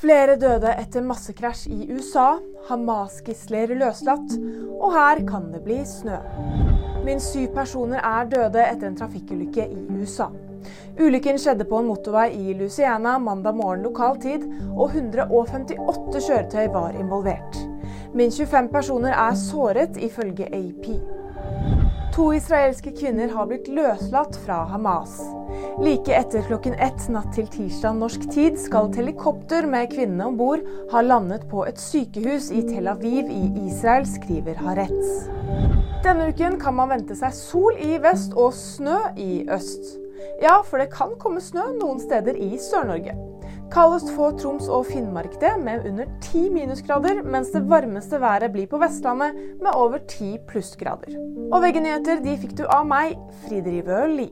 Flere døde etter massekrasj i USA. Hamas-gisler løslatt. Og her kan det bli snø. Minst syv personer er døde etter en trafikkulykke i USA. Ulykken skjedde på en motorvei i Luciana mandag morgen lokal tid, og 158 kjøretøy var involvert. Minst 25 personer er såret, ifølge AP. To israelske kvinner har blitt løslatt fra Hamas. Like etter klokken ett natt til tirsdag norsk tid skal et helikopter med kvinnene om bord ha landet på et sykehus i Tel Aviv i Israel, skriver Haaretz. Denne uken kan man vente seg sol i vest og snø i øst. Ja, for det kan komme snø noen steder i Sør-Norge. Kaldest får Troms og Finnmark det, med under ti minusgrader, mens det varmeste været blir på Vestlandet, med over ti plussgrader. Og VG-nyheter de fikk du av meg, Fride Rivøli.